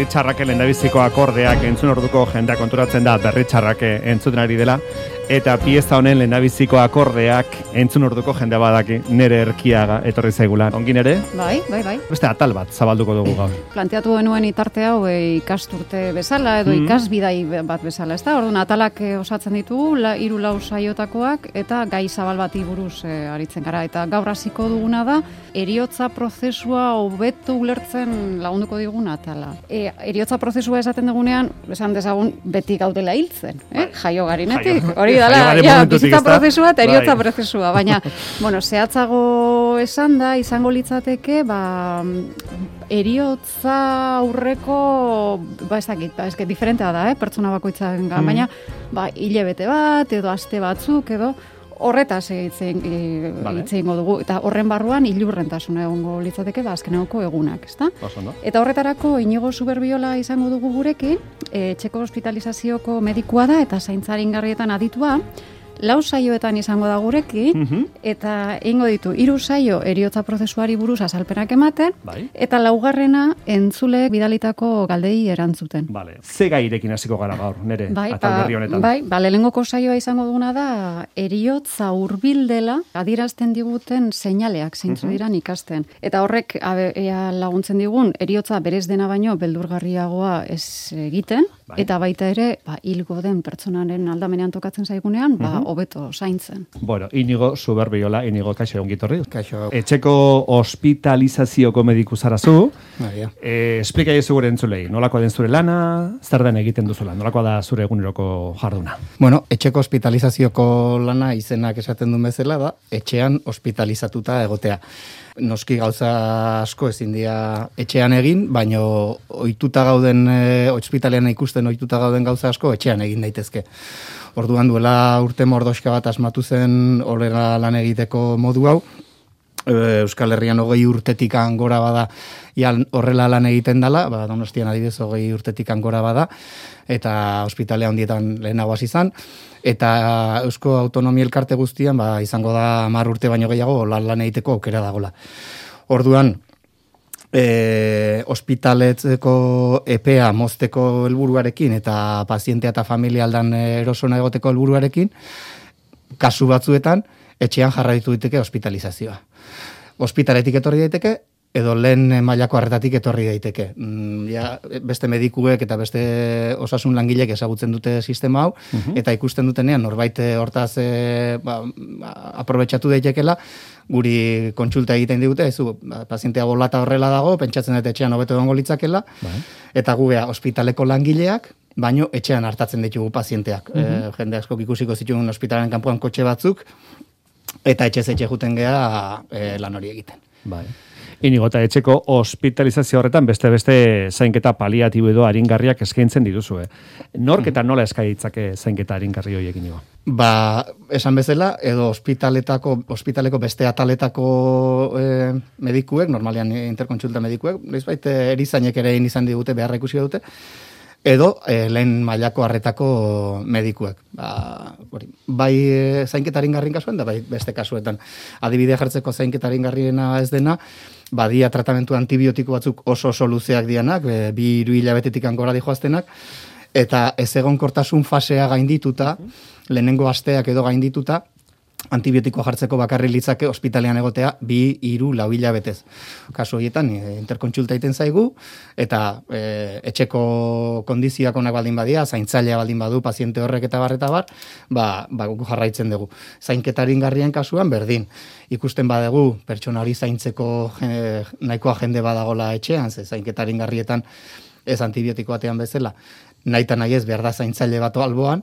e, berri txarrake lendabiziko akordeak entzun orduko jendea konturatzen da berri txarrake entzuten ari dela eta pieza honen lehendabiziko akordeak entzun orduko jendea badaki nere erkiaga etorri zaigula. Ongin ere? Bai, bai, bai. Beste atal bat zabalduko dugu gaur. Planteatu genuen itarte hau e, ikasturte bezala edo mm. ikasbidai bat bezala, ezta? Orduan atalak e, osatzen ditugu, la, iru lau saiotakoak eta gai zabal bati buruz e, aritzen gara. Eta gaur hasiko duguna da, eriotza prozesua hobetu ulertzen lagunduko diguna atala. E, eriotza prozesua esaten dugunean, esan dezagun beti gaudela hiltzen, eh? Bai. Jaio garinetik. Hori dala, ja, bizitza prozesua eta eriotza bai. prozesua, baina, bueno, zehatzago esan da, izango litzateke, ba, eriotza aurreko, ba, ez dakit, ba, ez diferentea da, eh, pertsona bakoitzaren, mm. baina, ba, hilebete bat, edo aste batzuk, edo, horretaz egiten e, vale. dugu eta horren barruan ilurrentasuna egongo litzateke ba azkeneko egunak, ezta? Eta horretarako Inigo Superbiola izango dugu gurekin, e, txeko hospitalizazioko medikua da eta zaintzaringarrietan aditua, lau saioetan izango da gurekin, mhm. eta ingo ditu, hiru saio eriotza prozesuari buruz azalpenak ematen, bai. eta laugarrena entzule bidalitako galdei erantzuten. Vale. Ze gairekin hasiko gara gaur, nere, bai, ba, honetan. Bai, ba, lehengoko saioa izango duguna da, eriotza urbildela, adirazten diguten seinaleak, zeintzu mhm. diran ikasten. Eta horrek, abe, ea laguntzen digun, eriotza berez dena baino, beldurgarriagoa ez egiten, bai. eta baita ere, ba, hilgo den pertsonaren aldamenean tokatzen zaigunean, ba, mhm hobeto zaintzen. Bueno, inigo suberbiola, inigo kaixo ongitorri. Kaixo. Etxeko hospitalizazioko mediku zarazu. Baina. E, esplika jesu gure entzulei, nolako den zure lana, zer den egiten duzula, nolako da zure eguneroko jarduna? Bueno, etxeko hospitalizazioko lana izenak esaten duen bezala da, etxean hospitalizatuta egotea noski gauza asko ezin dira etxean egin, baino ohituta gauden e, ospitalean ikusten ohituta gauden gauza asko etxean egin daitezke. Orduan duela urte mordoska bat asmatu zen horrela lan egiteko modu hau. E, Euskal Herrian hogei urtetik gora bada ja, horrela lan egiten dela, ba, donostian adibidez hogei urtetik gora bada, eta ospitalea handietan lehenago hasi izan, eta Eusko Autonomia Elkarte guztian ba, izango da mar urte baino gehiago lan, lan egiteko aukera dagola. Orduan, e, ospitaletzeko epea mozteko helburuarekin eta pazientea eta familia aldan erosona egoteko helburuarekin, kasu batzuetan, etxean jarraitu diteke hospitalizazioa. Hospitaletik etorri daiteke, edo lehen mailako harretatik etorri daiteke. Mm, ja, beste medikuek eta beste osasun langilek ezagutzen dute sistema hau, mhm. eta ikusten dutenean norbait eh, hortaz e, ba, aprobetsatu daitekela, guri kontsulta egiten digute, ez ba, pazientea bolata horrela dago, pentsatzen dut etxean hobeto egongo litzakela, bai. eta gugea ospitaleko langileak, baino etxean hartatzen ditugu pazienteak. Mm jende asko ikusiko zituen ospitalen kanpoan kotxe batzuk, eta etxe etxe juten geha e, lan hori egiten. Bai. Inigo eta etxeko hospitalizazio horretan beste beste zainketa paliatibo edo aringarriak eskaintzen dituzue. Nork eta nola eskaitzake zainketa aringarri horiek inigo? Ba, esan bezala, edo ospitaletako, ospitaleko beste ataletako e, medikuek, normalian interkontsulta medikuek, eh, erizainek ere izan digute, beharra ikusi dute, edo e, lehen mailako harretako medikuek. Ba, hori, bai e, zainketarin garrin kasuen, da bai beste kasuetan. Adibidea jartzeko zainketarin garriena ez dena, badia tratamentu antibiotiko batzuk oso oso luzeak dianak, e, bi iru hilabetetik angora dihoaztenak, eta ez egon kortasun fasea gaindituta, lehenengo asteak edo gaindituta, antibiotiko jartzeko bakarri litzake ospitalean egotea bi hiru lau hilabetez. Kasu horietan e, interkontsulta egiten zaigu eta e, etxeko kondizioak onak baldin badia, zaintzailea baldin badu paziente horrek eta barreta bar, ba ba jarraitzen dugu. Zainketarin garrien kasuan berdin. Ikusten badegu pertsona hori zaintzeko nahikoa jende badagola etxean, ze zainketarin garrietan ez antibiotiko batean bezala. Naita nahi ez behar da zaintzaile bat alboan,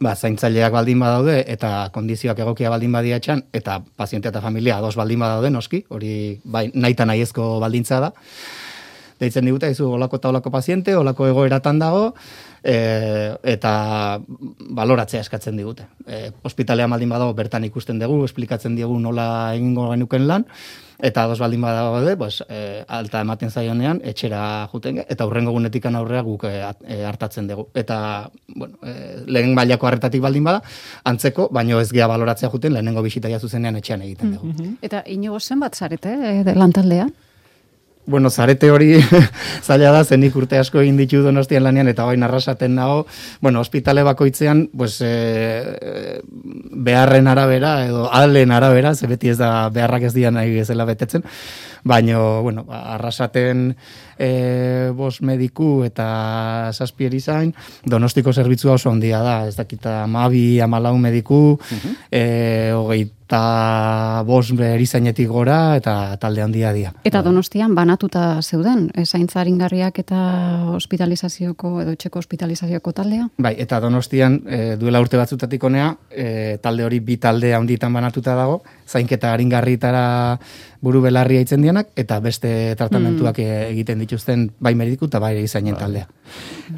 ba, zaintzaileak baldin badaude eta kondizioak egokia baldin badia etxan, eta paziente eta familia ados baldin badaude noski, hori bai, naita nahiezko baldintza da. Deitzen digute, izu, olako eta olako paziente, olako egoeratan dago, e, eta baloratzea eskatzen digute. E, hospitalea baldin badago bertan ikusten dugu, esplikatzen diegu nola egingo genuken lan, eta dos baldin bada pues, e, alta ematen zaionean, etxera juten, eta hurrengo gunetik aurrea guk e, hartatzen dugu. Eta, bueno, e, lehen mailako harretatik baldin bada, antzeko, baino ez gea baloratzea juten, lehenengo bisita zuzenean etxean egiten dugu. Mm -hmm. Eta inigo zen bat zarete, e, lantaldean? Bueno, zarete hori zaila da, zenik urte asko egin ditu donostian lanean, eta bain arrasaten nago, bueno, ospitale bakoitzean, pues, e, beharren arabera, edo alen arabera, ze beti ez da beharrak ez dian nahi gezela betetzen, baino, bueno, arrasaten e, bos mediku eta zazpieri zain, donostiko zerbitzua oso ondia da, ez dakita mabi amalau mediku, uh -huh. e, hogei eta bos erizainetik gora eta talde handia dia. Eta donostian banatuta zeuden, zaintzaringarriak eta hospitalizazioko edo txeko hospitalizazioko taldea? Bai, eta donostian e, duela urte batzutatik onea, e, talde hori bi talde handitan banatuta dago, zainketa haringarritara buru belarria itzen dianak, eta beste tratamentuak mm. egiten dituzten bai mediku eta bai izainen bai. taldea.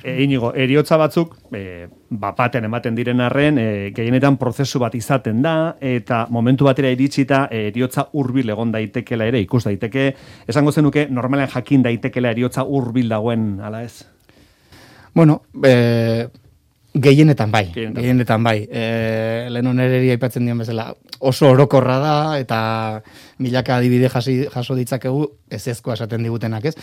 E, inigo, eriotza batzuk, e, bapaten ematen diren arren, e, gehienetan prozesu bat izaten da, eta momentu batera iritsita e, eriotza urbil egon daitekela ere, ikus daiteke, esango zenuke, normalen jakin daitekela eriotza urbil dagoen, ala ez? Bueno, e, Gehienetan bai, gehienetan bai. E, Lehen onereri aipatzen dion bezala, oso orokorra da, eta milaka adibide jaso ditzakegu, ez ezkoa esaten digutenak ez.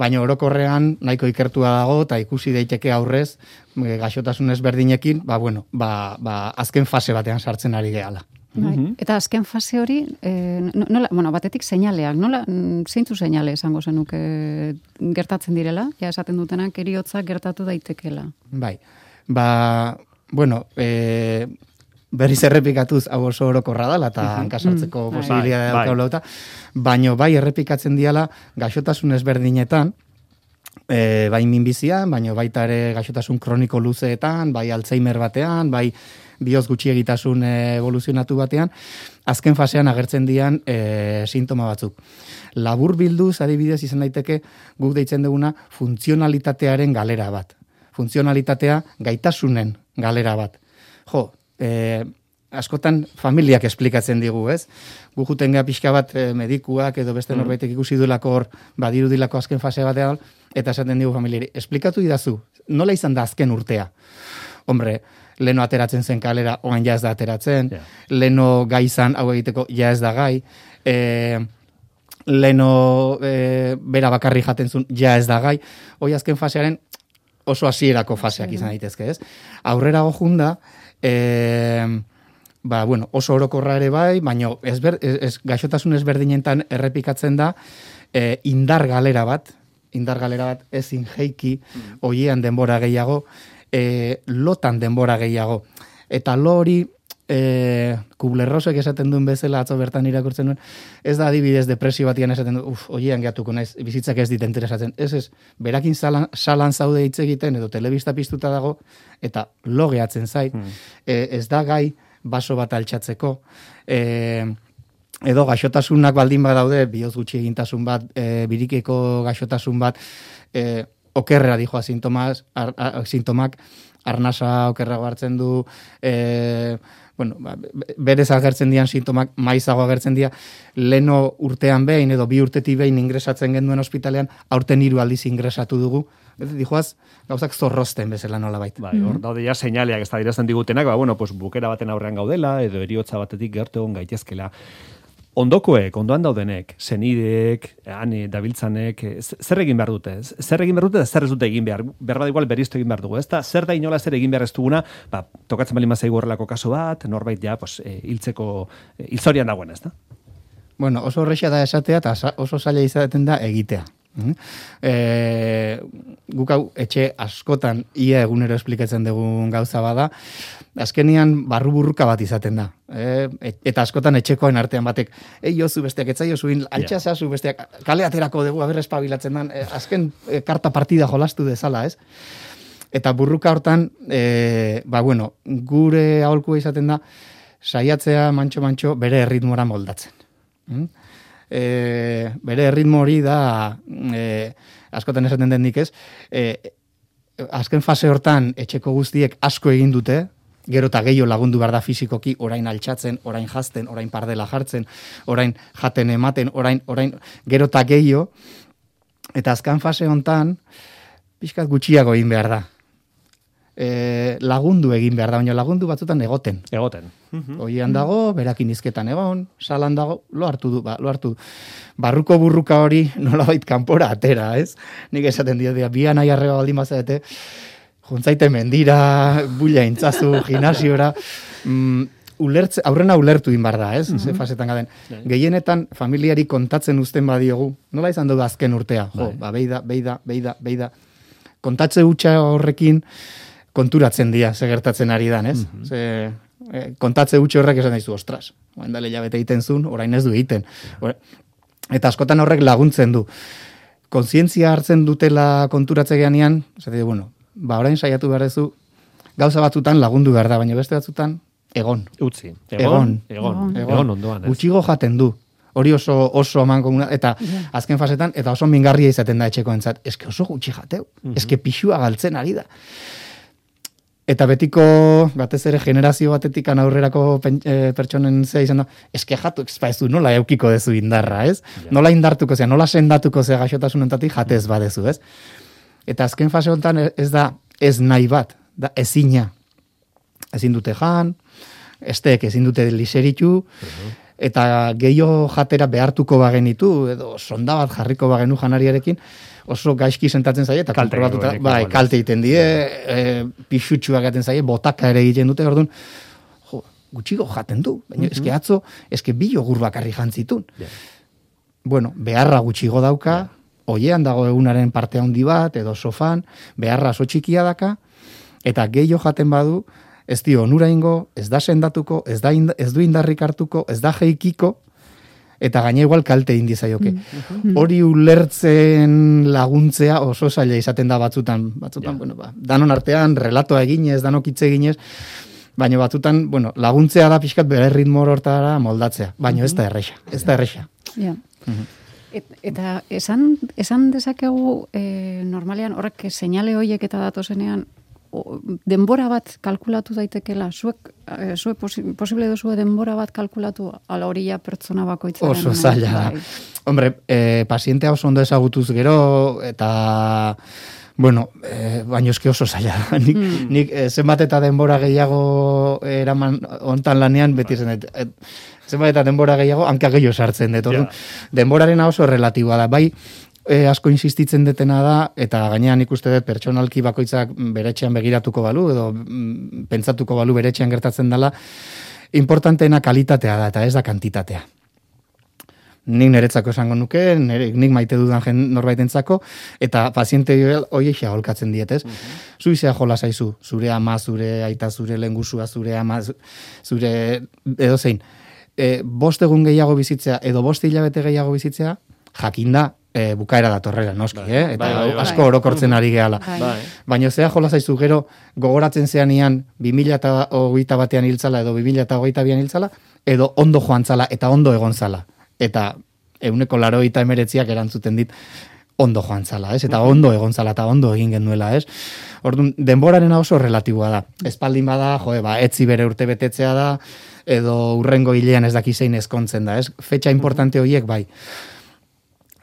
Baina orokorrean nahiko ikertua dago, eta ikusi daiteke aurrez, e, gaixotasun ezberdinekin, ba, bueno, ba, ba, azken fase batean sartzen ari gehala. Bai. Mhm. Eta azken fase hori, e, nola, bueno, batetik seinaleak, nola, zeintzu seinale esango zenuke gertatzen direla, ja esaten dutenak eriotza gertatu daitekela. Bai, ba, bueno, e, berriz errepikatuz hau oso orokorra dela eta hankasartzeko mm, posibilia bai, bai. baino bai errepikatzen diala gaixotasun ezberdinetan, e, bai minbizian, baino baita ere gaixotasun kroniko luzeetan, bai Alzheimer batean, bai bioz gutxi egitasun evoluzionatu batean, azken fasean agertzen dian e, sintoma batzuk. Labur bilduz, adibidez izan daiteke, guk deitzen duguna funtzionalitatearen galera bat funtzionalitatea gaitasunen galera bat. Jo, e, askotan familiak esplikatzen digu, ez? Gu juten pixka bat e, medikuak edo beste mm. norbaitek ikusi duelako hor, badiru dilako azken fase batean, eta esaten digu familiari, esplikatu idazu, nola izan da azken urtea? Hombre, leno ateratzen zen kalera, oan ja ez da ateratzen, yeah. leno gai izan hau egiteko, ja ez da gai, e, leno e, bera bakarri jaten zuen, ja ez da gai, hoi azken fasearen, oso hasierako faseak izan daitezke, ez? Aurrera gojunda, e, ba, bueno, oso orokorra ere bai, baina ez, ber, ez, gaixotasun ezberdinentan errepikatzen da e, indar galera bat, indar galera bat ezin jeiki, oiean denbora gehiago, e, lotan denbora gehiago. Eta lo hori e, kublerrosek esaten duen bezala atzo bertan irakurtzen duen, ez da adibidez depresio batian esaten duen, uf, oiean gehatuko naiz, bizitzak ez dit interesatzen. Ez ez, berakin salan, salan zaude hitz egiten, edo telebista piztuta dago, eta lo gehatzen zait, hmm. e, ez da gai baso bat altxatzeko, e, edo gaixotasunak baldin badaude, bioz gutxi egintasun bat, e, birikeko gaixotasun bat, e, okerrera dijoa sintomas, ar, sintomak, arnasa okerrago hartzen du, e, bueno, ba, berez agertzen dian sintomak maizago agertzen dira, leno urtean behin edo bi urteti behin ingresatzen genduen ospitalean, aurten hiru aldiz ingresatu dugu, dijoaz, gauzak zorrosten bezala nola baita. Bai, hor daude ja seinaleak ez da dirazten digutenak, ba, bueno, pues, bukera baten aurrean gaudela, edo eriotza batetik gertu egon gaitezkela ondokoek, ondoan daudenek, zenideek, ane, dabiltzanek, zer egin behar dute? Zer egin behar dute, zer ez dute egin behar? Berba igual beriztu egin behar dugu, ez da? Zer da inola zer egin behar ez duguna, ba, tokatzen bali mazai horrelako kasu bat, norbait ja, pues, e, hiltzeko, hiltzorian dagoen, ez da? Bueno, oso horrexia da esatea, eta oso zaila izaten da egitea. E, guk hau etxe askotan ia egunero esplikatzen dugun gauza bada, azkenian barru burruka bat izaten da. E, eta askotan etxekoen artean batek, ei jozu besteak, etzai jozu in, altxasazu besteak, kale aterako dugu, aber espabilatzen dan, e, azken e, karta partida jolastu dezala, ez? Eta burruka hortan, e, ba bueno, gure aholkua izaten da, saiatzea mantxo-mantxo bere erritmora moldatzen. Mm? E, bere erritmo hori da e, askotan esaten den nik ez. E, azken fase hortan etxeko guztiek asko egin dute gero eta gehiago lagundu behar da fizikoki orain altxatzen, orain jazten, orain pardela jartzen, orain jaten ematen, orain, orain gero eta gehiago. Eta azken fase hontan pixkat gutxiago egin behar da e, lagundu egin behar da, baina lagundu batzutan egoten. Egoten. Oian dago, berakin izketan egon, salan dago, lo hartu du, ba, lo hartu du. Barruko burruka hori nola bait kanpora atera, ez? Nik esaten dio, dia, bian nahi arreba baldin bazete, juntzaite mendira, bulla intzazu, gimnasiora, mm, ulertze, aurrena ulertu inbar da, ez? Mm Ze fasetan gaden. Bai. Gehienetan, familiari kontatzen uzten badiogu, nola izan du azken urtea? Jo, bai. ba, beida, beida, beida, beida. Kontatze hutsa horrekin, konturatzen dira, ze gertatzen ari dan, ez? Mm Ze, e, kontatze utxe horrek esan daizu, ostras, oain dale jabete egiten zuen, orain ez du egiten. Eta askotan horrek laguntzen du. Kontzientzia hartzen dutela konturatze geanian, zate, bueno, ba, orain saiatu behar dezu, gauza batzutan lagundu behar da, baina beste batzutan, egon. Utzi. Egon. Egon. Egon, ondoan, ez? jaten du. Hori oso oso eman komuna, eta azken fasetan, eta oso mingarria izaten da etxeko entzat. Eske oso gutxi jateu. Mm Eske pixua galtzen ari da. Eta betiko, batez ere, generazio batetik aurrerako e, pertsonen zea izan da, eske jatu, ez nola eukiko dezu indarra, ez? Nola indartuko zea, nola sendatuko zea gaixotasunentatik jatez badezu, ez? Eta azken fase honetan ez da ez nahi bat, da ezina. Ezin dute jan, estek ezin dute liseritu, eta gehiago jatera behartuko bagenitu, edo sonda bat jarriko bagenu janariarekin, oso gaizki sentatzen zaie, eta kalte, bai, kalte egiten die, e, pixutxua gaten zaie, botaka ere egiten dute, orduan, jo, gutxigo jaten du, baina mm -hmm. eske atzo, eske bi jogur bakarri jantzitun. Bueno, beharra gutxigo dauka, yeah. oiean dago egunaren parte handi bat, edo sofan, beharra oso txikia daka, eta gehiago jaten badu, ez dio onura ingo, ez da sendatuko, ez, da ez du indarrik hartuko, ez da jeikiko, eta gaine igual kalte indi zaioke. Mm. Mm-hmm. Hori ulertzen laguntzea oso zaila izaten da batzutan, batzutan, bueno, ba, danon artean, relatoa eginez, danok hitz eginez, baina batzutan, bueno, laguntzea da pixkat bere ritmo hortara moldatzea, baina ez da mm-hmm. erresa, ez da erresa. Ja. Mm-hmm. eta esan, esan dezakegu e, normalean horrek seinale horiek eta datozenean denbora bat kalkulatu daitekela, zuek, e, zuek posible duzu denbora bat kalkulatu ala hori ja pertsona bakoitzaren. Oso zaila. Bai. Hombre, e, pazientea oso ondo ezagutuz gero, eta, bueno, e, baino eski oso zaila. nik, mm. nik e, zenbat eta denbora gehiago eraman ontan lanean, beti zen, et, et, zenbat eta denbora gehiago, hanka gehiago sartzen dut. Yeah. Denboraren oso relatiboa da. Bai, e, asko insistitzen detena da, eta gainean ikuste dut pertsonalki bakoitzak beretxean begiratuko balu, edo mm, pentsatuko balu beretxean gertatzen dela, importanteena kalitatea da, eta ez da kantitatea. Nik niretzako esango nuke, nire, nik maite dudan jen norbaitentzako, eta paziente hori eixea holkatzen dietez. Mm -hmm. Zuizea jola zaizu, zure ama, zure aita, zure lengusua, zure ama, zure edo zein. E, bost egun gehiago bizitzea, edo bost hilabete gehiago bizitzea, jakinda, e, bukaera datorrela, noski, bai, eh? eta bai, bai, asko bai. orokortzen ari gehala. Bai. Baina zea jola zaizu gero gogoratzen zean ian 2008 batean hiltzala edo 2008 bian hiltzala, edo ondo joan zala eta ondo egon zala. Eta euneko laro eta emeretziak erantzuten dit ondo joan zala, ez? Eta ondo egon zala eta ondo egin genuela, ez? Orduan, denboraren oso relatiboa da. Espaldin bada, joe, ba, etzi bere urte betetzea da, edo urrengo hilean ez daki zein ezkontzen da, ez? Fetxa importante horiek, bai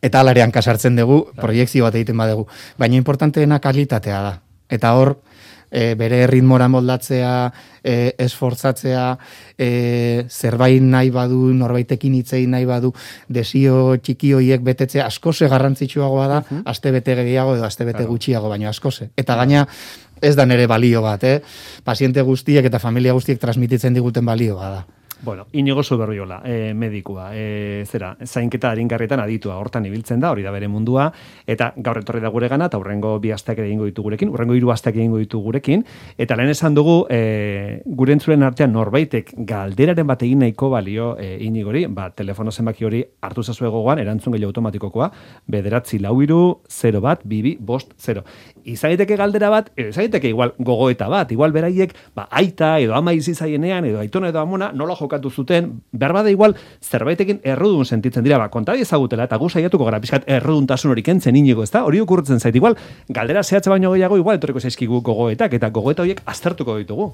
eta alarean kasartzen dugu, proiektzio bat egiten badugu. Baina importanteena kalitatea da. Eta hor, e, bere ritmora moldatzea, e, esfortzatzea, e, zerbait nahi badu, norbaitekin hitzei nahi badu, desio txiki hoiek betetzea, askose garrantzitsuagoa da, uh aste bete gehiago edo aste bete gutxiago, baina askose. Eta gaina, ez da nere balio bat, eh? Paziente guztiek eta familia guztiek transmititzen diguten balioa da. Bueno, inigo zuberriola, e, medikua, e, zera, zainketa haringarrietan aditua, hortan ibiltzen da, hori da bere mundua, eta gaur etorri da gure gana, eta urrengo bi asteak ere ingo ditu gurekin, urrengo hiru asteak ingo ditu gurekin, eta lehen esan dugu, e, gure entzuren artean norbaitek galderaren bat egin nahiko balio e, inigori, ba, telefono zenbaki hori hartu zazu egoan, erantzun gehiago automatikokoa, bederatzi lau iru, 0 bat, bibi, bost, 0. Izaiteke galdera bat, edo izaiteke igual gogoeta bat, igual beraiek, ba, aita, edo ama izi zaienean, edo aitona edo amona, nola jokatu zuten, behar bada igual, zerbaitekin errudun sentitzen dira, ba, konta ezagutela, eta gu saiatuko gara pixkat erruduntasun hori kentzen inigo, ez da? Hori okurtzen zait, igual, galdera zehatze baino gehiago, igual, etorriko zaizkigu gogoetak, eta gogoeta horiek aztertuko ditugu.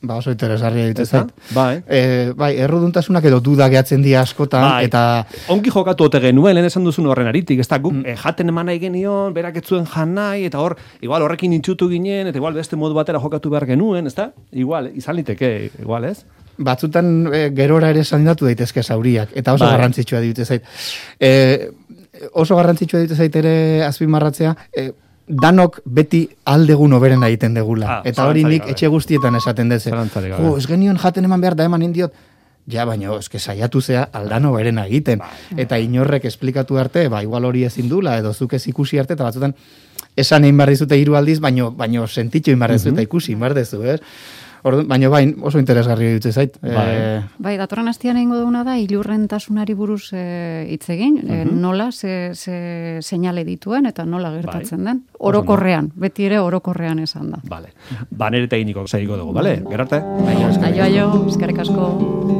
Ba, oso interesgarria ditu zait. Bai. E, bai, erruduntasunak edo duda gehatzen dira askotan, bai. eta... Onki jokatu ote genuen, lehen esan duzun horren aritik, ez da, guk, mm. e, jaten eman nahi genion, berak etzuen jan nahi, eta hor, igual horrekin intxutu ginen, eta igual beste modu batera jokatu behar genuen, ez da? Igual, izan liteke, igual, ez? Batzutan e, gerora ere sandatu daitezke zauriak, eta oso bai. garrantzitsua ditu zait. E, oso garrantzitsua ditu zait ere azpimarratzea, e, danok beti aldegun oberen egiten degula. Ah, eta hori nik etxe guztietan esaten deze. Jo, ez genion jaten eman behar da eman indiot. Ja, baina, eske saiatu zea aldano beren egiten. Bai. Eta inorrek esplikatu arte, ba, igual hori ezin dula, edo zuk ez ikusi arte, eta batzutan, esan egin behar dizute hiru aldiz, baino, baino sentitxo egin behar dizute ikusi, behar dizu, eh? Ordu, baina bain oso interesgarri dut zait. Bai, e... bai datoran astian egingo duguna da ilurrentasunari buruz e, hitz egin, e, nola ze, ze seinale dituen eta nola gertatzen bai. den. Orokorrean, beti ere orokorrean esan da. Vale. Ba, nere tekniko zaiko dugu, vale? Gerarte? Bai, aio, aio, eskerrik asko.